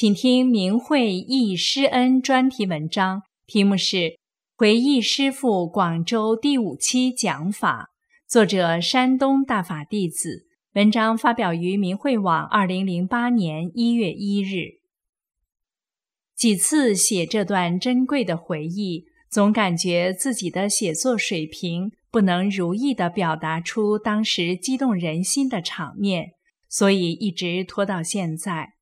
请听明慧忆师恩专题文章，题目是《回忆师父广州第五期讲法》，作者山东大法弟子。文章发表于明慧网，二零零八年一月一日。几次写这段珍贵的回忆，总感觉自己的写作水平不能如意地表达出当时激动人心的场面，所以一直拖到现在。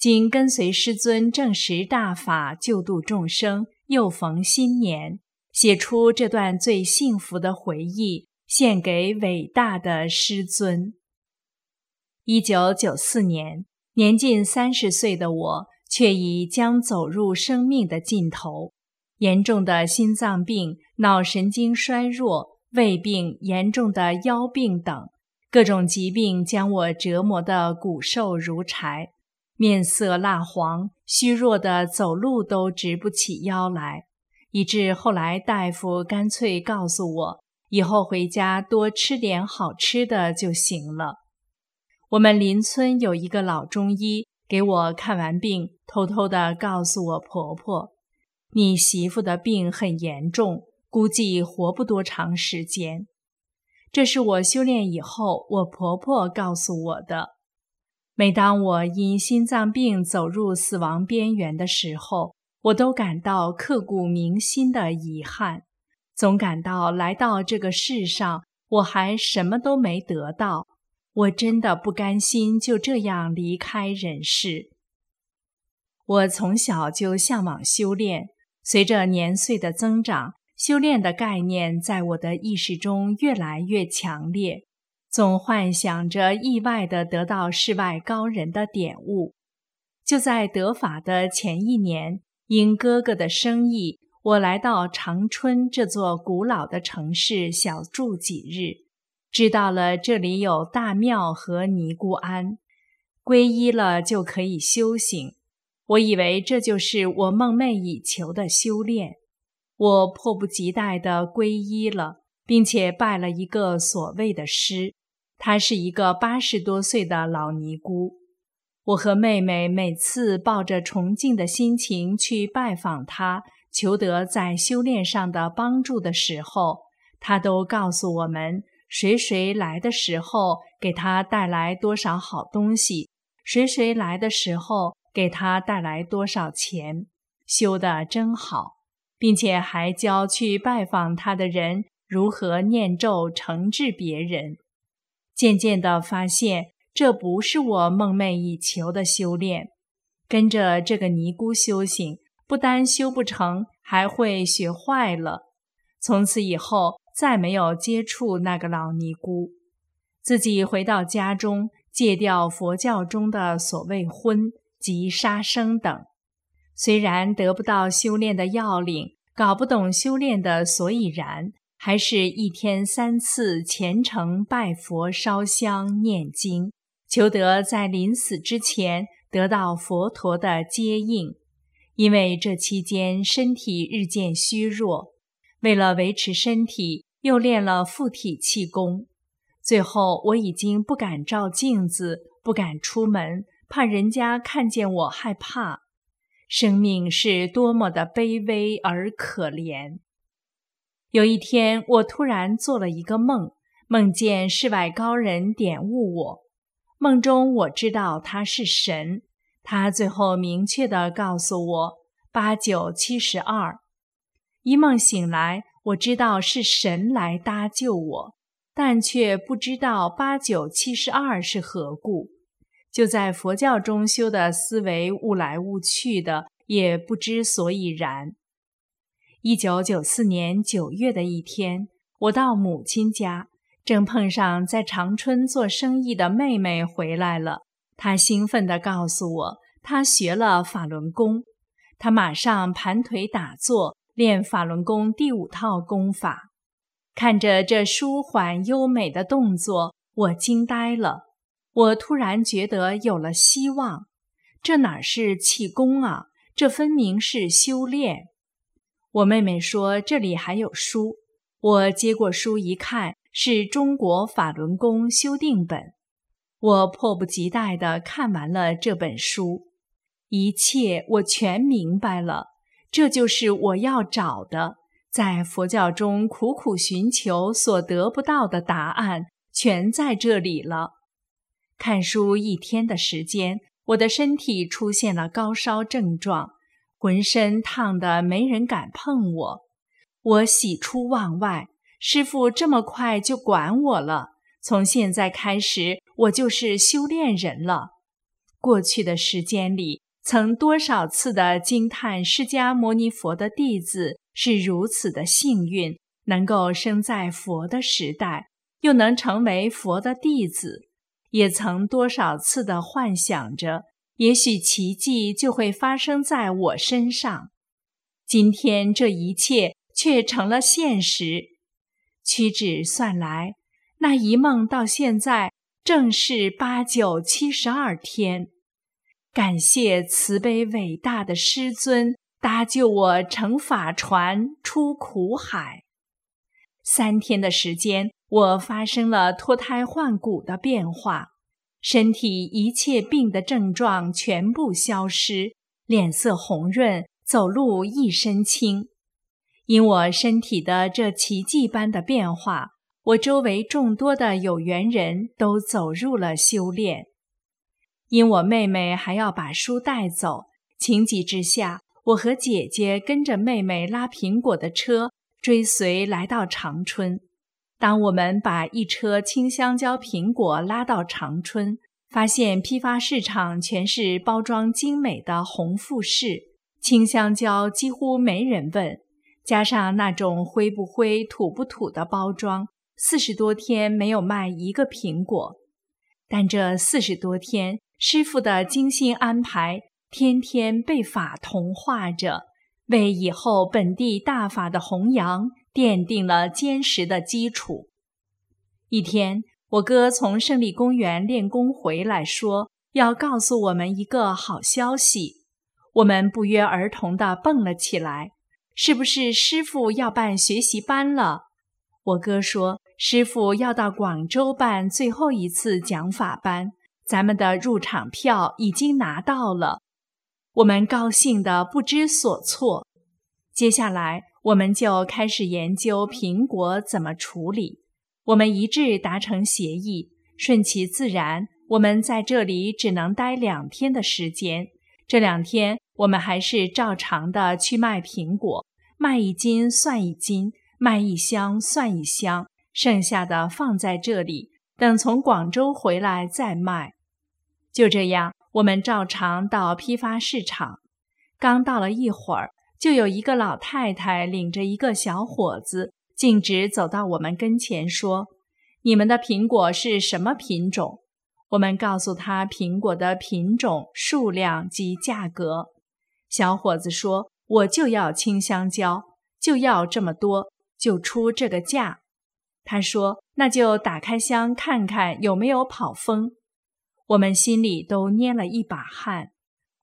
今跟随师尊正实大法，救度众生，又逢新年，写出这段最幸福的回忆，献给伟大的师尊。一九九四年，年近三十岁的我，却已将走入生命的尽头。严重的心脏病、脑神经衰弱、胃病、严重的腰病等各种疾病，将我折磨得骨瘦如柴。面色蜡黄，虚弱的走路都直不起腰来，以致后来大夫干脆告诉我，以后回家多吃点好吃的就行了。我们邻村有一个老中医，给我看完病，偷偷的告诉我婆婆：“你媳妇的病很严重，估计活不多长时间。”这是我修炼以后，我婆婆告诉我的。每当我因心脏病走入死亡边缘的时候，我都感到刻骨铭心的遗憾，总感到来到这个世上，我还什么都没得到。我真的不甘心就这样离开人世。我从小就向往修炼，随着年岁的增长，修炼的概念在我的意识中越来越强烈。总幻想着意外地得到世外高人的点悟。就在得法的前一年，因哥哥的生意，我来到长春这座古老的城市小住几日，知道了这里有大庙和尼姑庵，皈依了就可以修行。我以为这就是我梦寐以求的修炼，我迫不及待地皈依了，并且拜了一个所谓的师。她是一个八十多岁的老尼姑，我和妹妹每次抱着崇敬的心情去拜访她，求得在修炼上的帮助的时候，她都告诉我们谁谁来的时候给她带来多少好东西，谁谁来的时候给她带来多少钱，修得真好，并且还教去拜访她的人如何念咒惩治别人。渐渐地发现，这不是我梦寐以求的修炼。跟着这个尼姑修行，不但修不成，还会学坏了。从此以后，再没有接触那个老尼姑。自己回到家中，戒掉佛教中的所谓荤及杀生等。虽然得不到修炼的要领，搞不懂修炼的所以然。还是一天三次虔诚拜佛、烧香、念经，求得在临死之前得到佛陀的接应。因为这期间身体日渐虚弱，为了维持身体，又练了附体气功。最后我已经不敢照镜子，不敢出门，怕人家看见我害怕。生命是多么的卑微而可怜。有一天，我突然做了一个梦，梦见世外高人点悟我。梦中我知道他是神，他最后明确地告诉我八九七十二。一梦醒来，我知道是神来搭救我，但却不知道八九七十二是何故。就在佛教中修的思维悟来悟去的，也不知所以然。一九九四年九月的一天，我到母亲家，正碰上在长春做生意的妹妹回来了，她兴奋地告诉我，她学了法轮功，她马上盘腿打坐练法轮功第五套功法。看着这舒缓优美的动作，我惊呆了。我突然觉得有了希望。这哪是气功啊？这分明是修炼。我妹妹说这里还有书，我接过书一看，是中国法轮功修订本。我迫不及待地看完了这本书，一切我全明白了。这就是我要找的，在佛教中苦苦寻求所得不到的答案，全在这里了。看书一天的时间。我的身体出现了高烧症状，浑身烫得没人敢碰我。我喜出望外，师傅这么快就管我了。从现在开始，我就是修炼人了。过去的时间里，曾多少次的惊叹释迦牟尼佛的弟子是如此的幸运，能够生在佛的时代，又能成为佛的弟子。也曾多少次的幻想着，也许奇迹就会发生在我身上。今天这一切却成了现实。屈指算来，那一梦到现在正是八九七十二天。感谢慈悲伟大的师尊搭救我乘法船出苦海。三天的时间。我发生了脱胎换骨的变化，身体一切病的症状全部消失，脸色红润，走路一身轻。因我身体的这奇迹般的变化，我周围众多的有缘人都走入了修炼。因我妹妹还要把书带走，情急之下，我和姐姐跟着妹妹拉苹果的车，追随来到长春。当我们把一车青香蕉苹果拉到长春，发现批发市场全是包装精美的红富士青香蕉，几乎没人问。加上那种灰不灰、土不土的包装，四十多天没有卖一个苹果。但这四十多天，师傅的精心安排，天天被法同化着，为以后本地大法的弘扬。奠定了坚实的基础。一天，我哥从胜利公园练功回来，说要告诉我们一个好消息。我们不约而同地蹦了起来：“是不是师傅要办学习班了？”我哥说：“师傅要到广州办最后一次讲法班，咱们的入场票已经拿到了。”我们高兴得不知所措。接下来。我们就开始研究苹果怎么处理。我们一致达成协议，顺其自然。我们在这里只能待两天的时间。这两天，我们还是照常的去卖苹果，卖一斤算一斤，卖一箱算一箱，剩下的放在这里，等从广州回来再卖。就这样，我们照常到批发市场。刚到了一会儿。就有一个老太太领着一个小伙子，径直走到我们跟前，说：“你们的苹果是什么品种？”我们告诉他苹果的品种、数量及价格。小伙子说：“我就要青香蕉，就要这么多，就出这个价。”他说：“那就打开箱看看有没有跑风。”我们心里都捏了一把汗。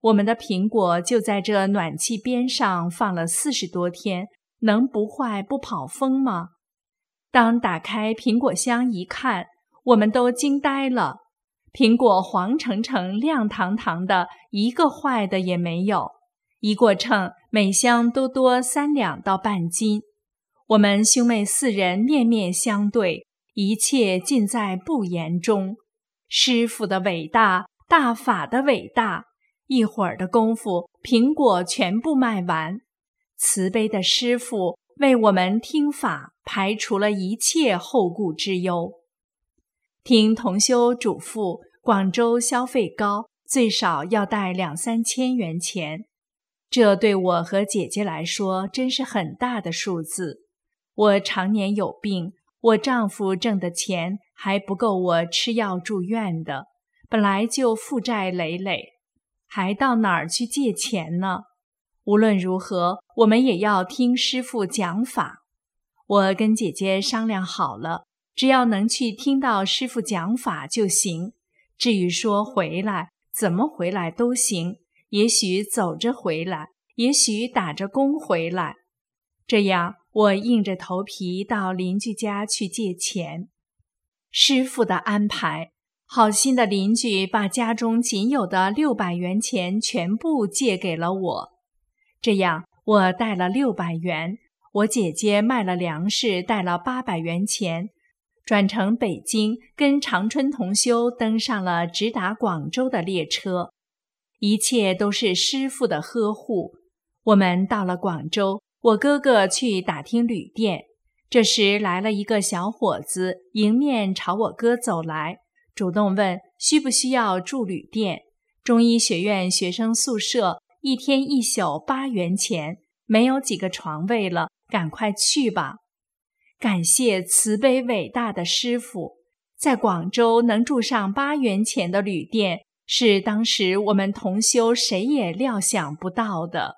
我们的苹果就在这暖气边上放了四十多天，能不坏不跑风吗？当打开苹果箱一看，我们都惊呆了。苹果黄澄澄、亮堂堂的，一个坏的也没有。一过秤，每箱都多三两到半斤。我们兄妹四人面面相对，一切尽在不言中。师傅的伟大，大法的伟大。一会儿的功夫，苹果全部卖完。慈悲的师傅为我们听法，排除了一切后顾之忧。听同修嘱咐，广州消费高，最少要带两三千元钱。这对我和姐姐来说，真是很大的数字。我常年有病，我丈夫挣的钱还不够我吃药住院的，本来就负债累累，还到哪儿去借钱呢？无论如何，我们也要听师傅讲法。我跟姐姐商量好了，只要能去听到师傅讲法就行。至于说回来，怎么回来都行，也许走着回来，也许打着工回来。这样，我硬着头皮到邻居家去借钱。师傅的安排，好心的邻居把家中仅有的六百元钱全部借给了我。这样，我带了六百元，我姐姐卖了粮食，带了八百元钱，转乘北京，跟长春同修登上了直达广州的列车。一切都是师傅的呵护。我们到了广州。我哥哥去打听旅店，这时来了一个小伙子，迎面朝我哥走来，主动问需不需要住旅店。中医学院学生宿舍一天一宿八元钱，没有几个床位了，赶快去吧。感谢慈悲伟大的师傅，在广州能住上八元钱的旅店，是当时我们同修谁也料想不到的。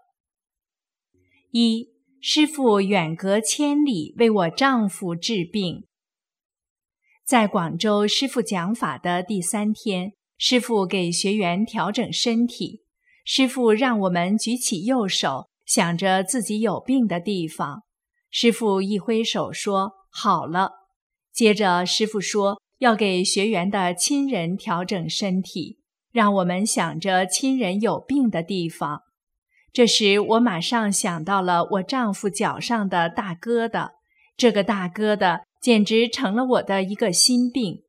一。师傅远隔千里为我丈夫治病。在广州，师傅讲法的第三天，师傅给学员调整身体。师傅让我们举起右手，想着自己有病的地方。师傅一挥手说：“好了。”接着，师傅说要给学员的亲人调整身体，让我们想着亲人有病的地方。这时，我马上想到了我丈夫脚上的大疙瘩，这个大疙瘩简直成了我的一个心病。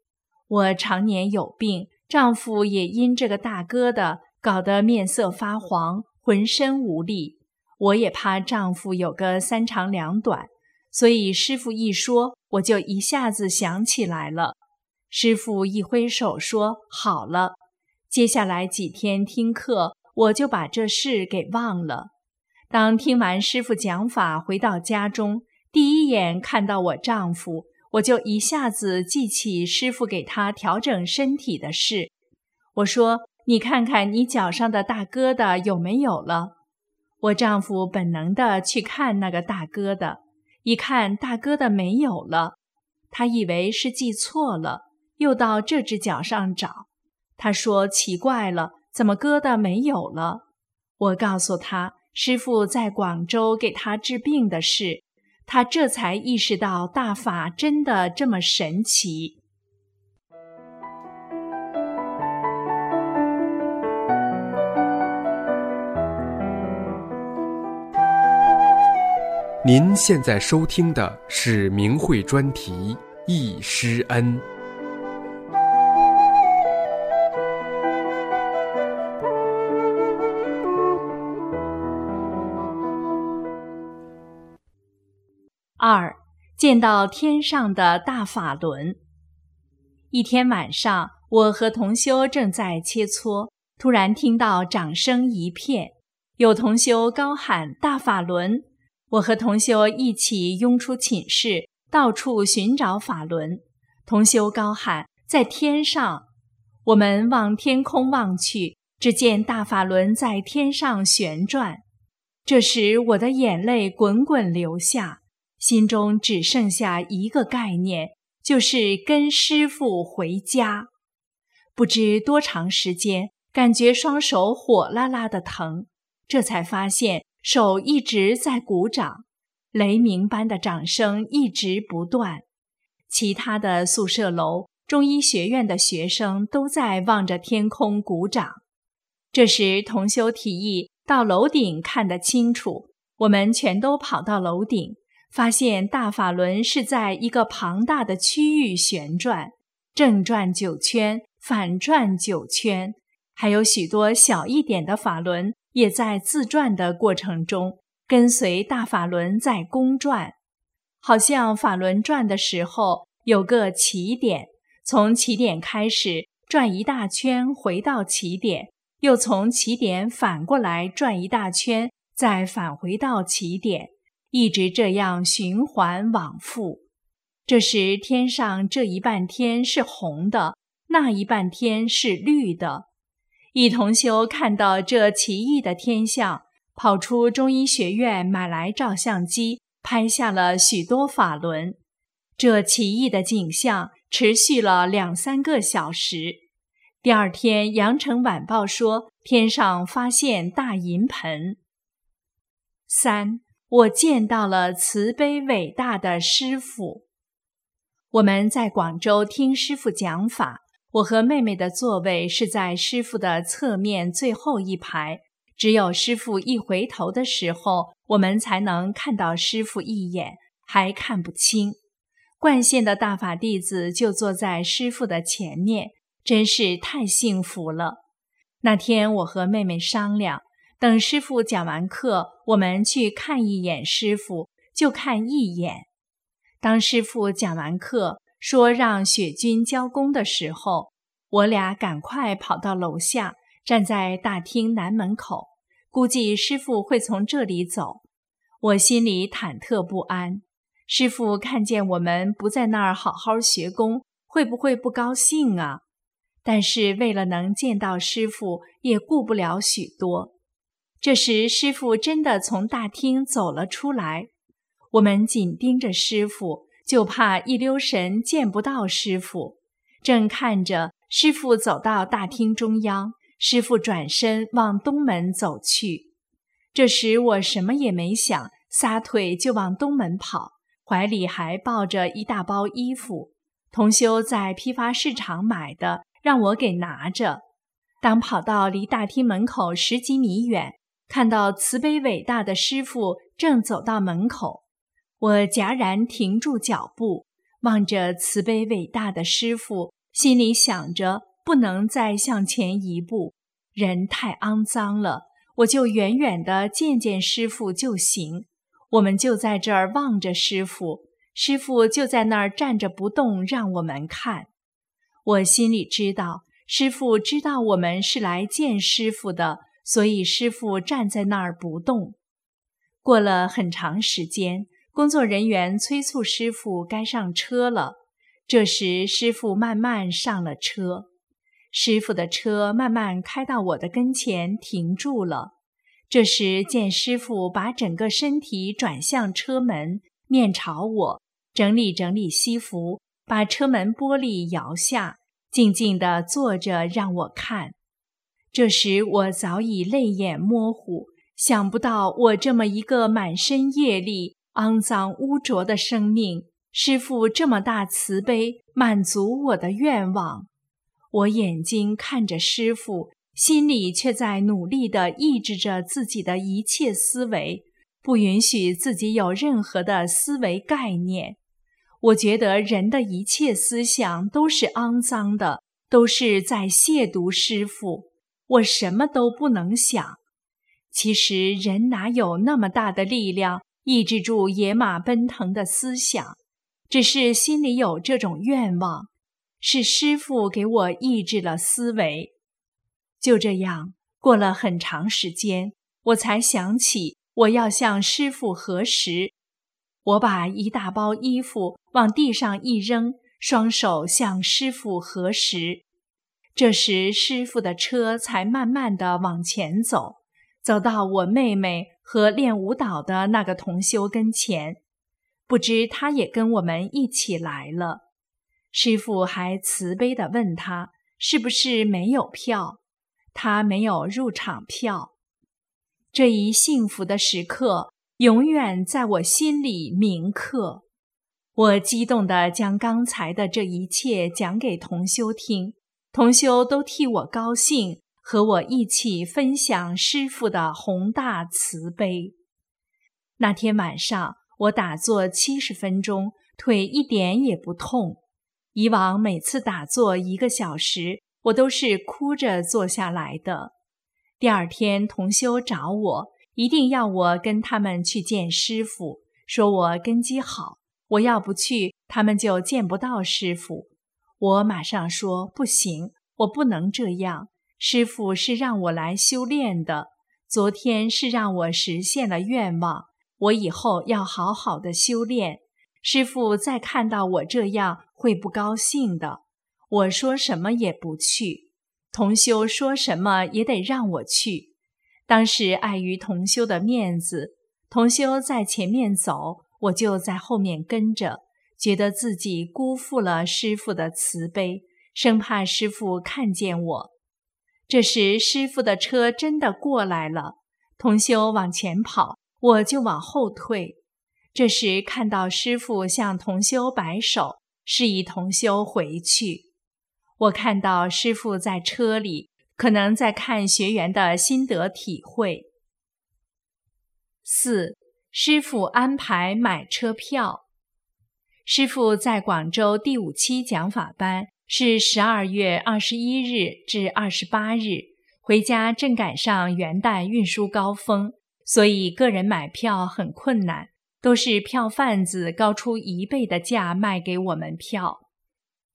我常年有病，丈夫也因这个大疙瘩搞得面色发黄，浑身无力。我也怕丈夫有个三长两短，所以师傅一说，我就一下子想起来了。师傅一挥手说：“好了。”接下来几天听课。我就把这事给忘了。当听完师傅讲法，回到家中，第一眼看到我丈夫，我就一下子记起师傅给他调整身体的事。我说：“你看看你脚上的大疙瘩有没有了？”我丈夫本能的去看那个大疙瘩，一看大疙瘩没有了，他以为是记错了，又到这只脚上找。他说：“奇怪了。”怎么疙瘩没有了？我告诉他，师傅在广州给他治病的事，他这才意识到大法真的这么神奇。您现在收听的是明慧专题《易师恩》。见到天上的大法轮。一天晚上，我和同修正在切磋，突然听到掌声一片，有同修高喊“大法轮”，我和同修一起拥出寝室，到处寻找法轮。同修高喊“在天上”，我们往天空望去，只见大法轮在天上旋转。这时，我的眼泪滚滚流下。心中只剩下一个概念，就是跟师傅回家。不知多长时间，感觉双手火辣辣的疼，这才发现手一直在鼓掌，雷鸣般的掌声一直不断。其他的宿舍楼、中医学院的学生都在望着天空鼓掌。这时，同修提议到楼顶看得清楚，我们全都跑到楼顶。发现大法轮是在一个庞大的区域旋转，正转九圈，反转九圈，还有许多小一点的法轮也在自转的过程中跟随大法轮在公转，好像法轮转的时候有个起点，从起点开始转一大圈，回到起点，又从起点反过来转一大圈，再返回到起点。一直这样循环往复，这时天上这一半天是红的，那一半天是绿的。一同修看到这奇异的天象，跑出中医学院买来照相机，拍下了许多法轮。这奇异的景象持续了两三个小时。第二天，《羊城晚报》说天上发现大银盆。三，我见到了慈悲伟大的师傅。我们在广州听师傅讲法。我和妹妹的座位是在师傅的侧面最后一排，只有师傅一回头的时候，我们才能看到师傅一眼，还看不清。冠县的大法弟子就坐在师傅的前面，真是太幸福了。那天我和妹妹商量，等师傅讲完课，我们去看一眼师傅，就看一眼。当师傅讲完课。说让雪君交工的时候，我俩赶快跑到楼下，站在大厅南门口，估计师傅会从这里走。我心里忐忑不安，师傅看见我们不在那儿好好学功，会不会不高兴啊？但是为了能见到师傅，也顾不了许多。这时，师傅真的从大厅走了出来，我们紧盯着师傅。就怕一溜神见不到师傅，正看着师傅走到大厅中央，师傅转身往东门走去。这时我什么也没想，撒腿就往东门跑，怀里还抱着一大包衣服，同修在批发市场买的，让我给拿着。当跑到离大厅门口十几米远，看到慈悲伟大的师傅正走到门口。我戛然停住脚步，望着慈悲伟大的师傅，心里想着不能再向前一步，人太肮脏了，我就远远的见见师傅就行。我们就在这儿望着师傅，师傅就在那儿站着不动，让我们看。我心里知道，师傅知道我们是来见师傅的，所以师傅站在那儿不动。过了很长时间。工作人员催促师傅该上车了。这时，师傅慢慢上了车。师傅的车慢慢开到我的跟前，停住了。这时，见师傅把整个身体转向车门，面朝我，整理整理西服，把车门玻璃摇下，静静地坐着让我看。这时，我早已泪眼模糊，想不到我这么一个满身业力。肮脏污浊的生命，师父这么大慈悲，满足我的愿望。我眼睛看着师父，心里却在努力地抑制着自己的一切思维，不允许自己有任何的思维概念。我觉得人的一切思想都是肮脏的，都是在亵渎师父。我什么都不能想。其实人哪有那么大的力量？抑制住野马奔腾的思想，只是心里有这种愿望，是师傅给我抑制了思维。就这样过了很长时间，我才想起我要向师傅核实。我把一大包衣服往地上一扔，双手向师傅核实。这时，师傅的车才慢慢的往前走，走到我妹妹。和练舞蹈的那个同修跟前，不知他也跟我们一起来了。师傅还慈悲地问他是不是没有票，他没有入场票。这一幸福的时刻永远在我心里铭刻。我激动地将刚才的这一切讲给同修听，同修都替我高兴。和我一起分享师父的宏大慈悲。那天晚上，我打坐七十分钟，腿一点也不痛。以往每次打坐一个小时，我都是哭着坐下来的。第二天，同修找我，一定要我跟他们去见师傅，说我根基好，我要不去，他们就见不到师傅。我马上说不行，我不能这样。师傅是让我来修炼的，昨天是让我实现了愿望，我以后要好好的修炼。师傅再看到我这样会不高兴的。我说什么也不去，同修说什么也得让我去。当时碍于同修的面子，同修在前面走，我就在后面跟着，觉得自己辜负了师傅的慈悲，生怕师傅看见我。这时师傅的车真的过来了，同修往前跑，我就往后退。这时看到师傅向同修摆手，示意同修回去。我看到师傅在车里，可能在看学员的心得体会。四，师傅安排买车票。师傅在广州第五期讲法班是十二月二十一日至二十八日，回家正赶上元旦运输高峰，所以个人买票很困难，都是票贩子高出一倍的价卖给我们票。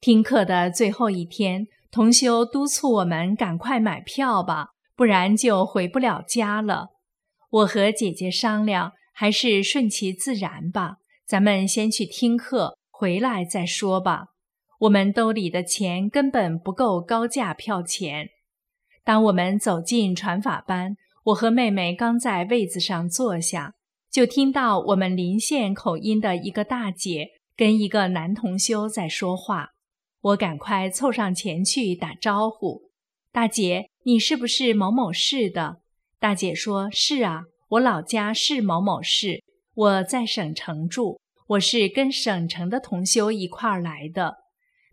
听课的最后一天，同修督促我们赶快买票吧，不然就回不了家了。我和姐姐商量，还是顺其自然吧，咱们先去听课，回来再说吧。我们兜里的钱根本不够高价票钱。当我们走进传法班，我和妹妹刚在位子上坐下，就听到我们临县口音的一个大姐跟一个男同修在说话。我赶快凑上前去打招呼：“大姐，你是不是某某市的？”大姐说：“是啊，我老家是某某市，我在省城住，我是跟省城的同修一块儿来的。”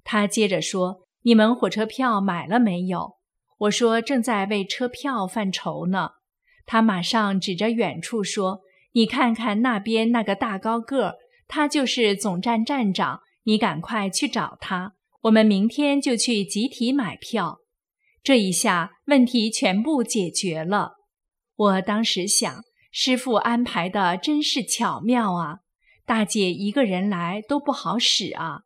他接着说：“你们火车票买了没有？”我说：“正在为车票犯愁呢。”他马上指着远处说：“你看看那边那个大高个儿，他就是总站站长，你赶快去找他。”我们明天就去集体买票，这一下问题全部解决了。我当时想，师傅安排的真是巧妙啊！大姐一个人来都不好使啊。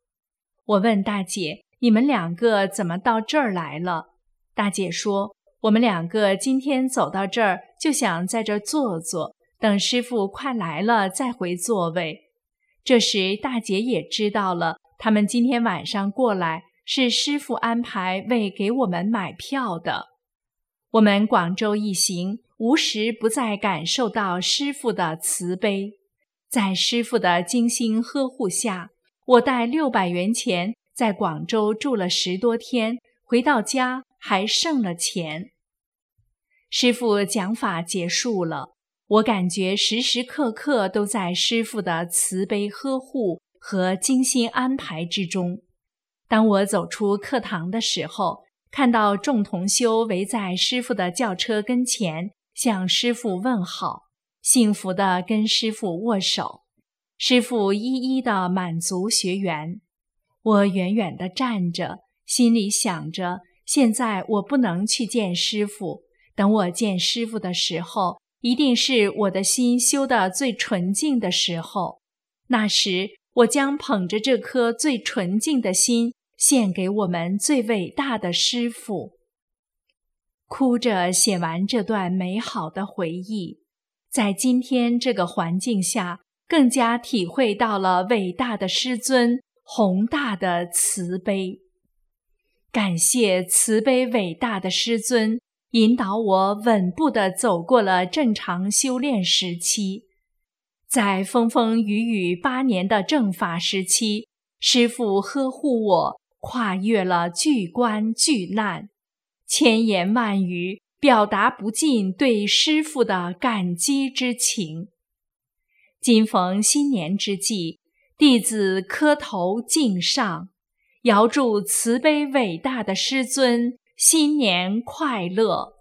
我问大姐：“你们两个怎么到这儿来了？”大姐说：“我们两个今天走到这儿，就想在这儿坐坐，等师傅快来了再回座位。”这时大姐也知道了。他们今天晚上过来是师傅安排为给我们买票的。我们广州一行无时不在感受到师傅的慈悲，在师傅的精心呵护下，我带六百元钱在广州住了十多天，回到家还剩了钱。师傅讲法结束了，我感觉时时刻刻都在师傅的慈悲呵护。和精心安排之中，当我走出课堂的时候，看到众同修围在师傅的轿车跟前，向师傅问好，幸福地跟师傅握手。师傅一一的满足学员。我远远地站着，心里想着：现在我不能去见师傅，等我见师傅的时候，一定是我的心修得最纯净的时候，那时。我将捧着这颗最纯净的心，献给我们最伟大的师父。哭着写完这段美好的回忆，在今天这个环境下，更加体会到了伟大的师尊宏大的慈悲。感谢慈悲伟大的师尊，引导我稳步地走过了正常修炼时期。在风风雨雨八年的正法时期，师父呵护我，跨越了巨关巨难，千言万语表达不尽对师傅的感激之情。今逢新年之际，弟子磕头敬上，遥祝慈悲伟大的师尊新年快乐。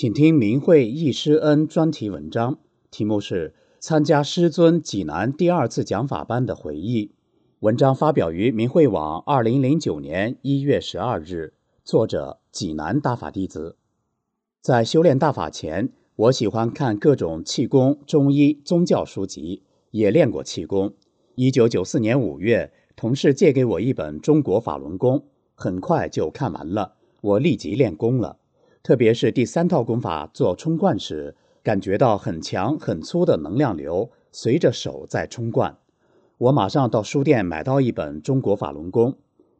请听明慧易师恩专题文章，题目是《参加师尊济南第二次讲法班的回忆》，文章发表于明慧网，二零零九年一月十二日。作者济南大法弟子。在修炼大法前，我喜欢看各种气功、中医、宗教书籍，也练过气功。一九九四年五月，同事借给我一本《中国法轮功》，很快就看完了，我立即练功了。特别是第三套功法做冲冠时，感觉到很强很粗的能量流随着手在冲冠。我马上到书店买到一本《中国法轮功》，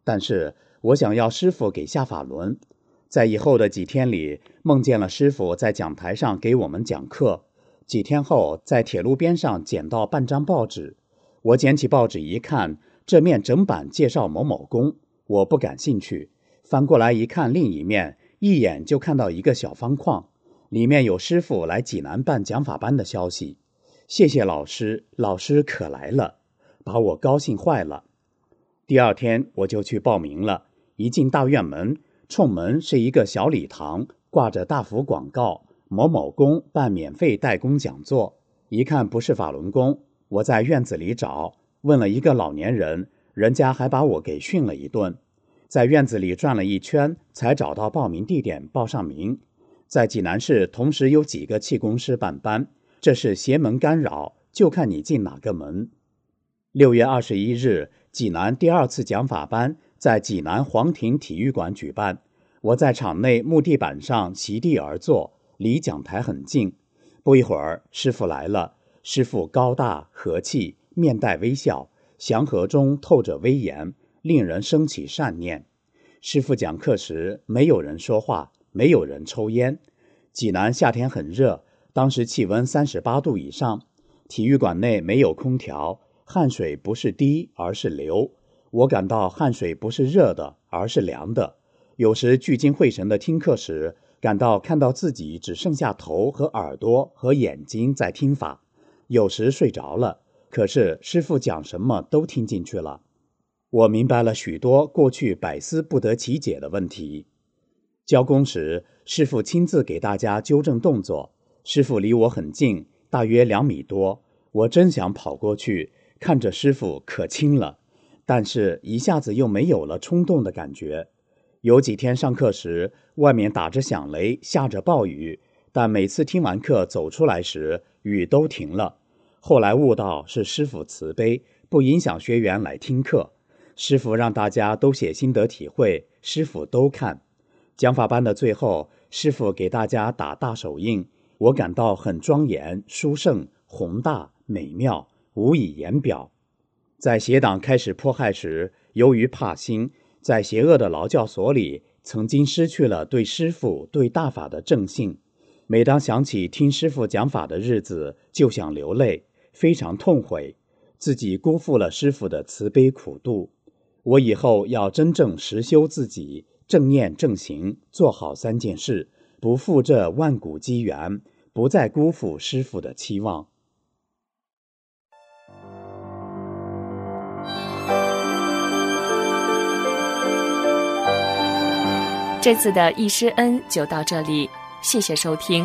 但是我想要师傅给下法轮。在以后的几天里，梦见了师傅在讲台上给我们讲课。几天后，在铁路边上捡到半张报纸，我捡起报纸一看，这面整版介绍某某功，我不感兴趣。翻过来一看，另一面一眼就看到一个小方框，里面有师傅来济南办讲法班的消息。谢谢老师，老师可来了。把我高兴坏了。第二天我就去报名了。一进大院门，冲门是一个小礼堂，挂着大幅广告：“某某宫办免费代工讲座。”一看不是法轮功，我在院子里找，问了一个老年人，人家还把我给训了一顿。在院子里转了一圈，才找到报名地点，报上名。在济南市同时有几个气功师办班，这是邪门干扰，就看你进哪个门。六月二十一日，济南第二次讲法班在济南皇庭体育馆举办。我在场内木地板上席地而坐，离讲台很近。不一会儿，师傅来了。师傅高大和气，面带微笑，祥和中透着威严，令人生起善念。师傅讲课时，没有人说话，没有人抽烟。济南夏天很热，当时气温三十八度以上，体育馆内没有空调。汗水不是滴，而是流。我感到汗水不是热的，而是凉的。有时聚精会神地听课时，感到看到自己只剩下头和耳朵和眼睛在听法。有时睡着了，可是师傅讲什么都听进去了。我明白了许多过去百思不得其解的问题。教功时，师傅亲自给大家纠正动作。师傅离我很近，大约两米多。我真想跑过去。看着师傅可亲了，但是一下子又没有了冲动的感觉。有几天上课时，外面打着响雷，下着暴雨，但每次听完课走出来时，雨都停了。后来悟到是师傅慈悲，不影响学员来听课。师傅让大家都写心得体会，师傅都看。讲法班的最后，师傅给大家打大手印，我感到很庄严、殊胜、宏大、美妙。无以言表。在邪党开始迫害时，由于怕心，在邪恶的劳教所里，曾经失去了对师傅、对大法的正信。每当想起听师傅讲法的日子，就想流泪，非常痛悔，自己辜负了师傅的慈悲苦度。我以后要真正实修自己，正念正行，做好三件事，不负这万古机缘，不再辜负师傅的期望。这次的易师恩就到这里，谢谢收听。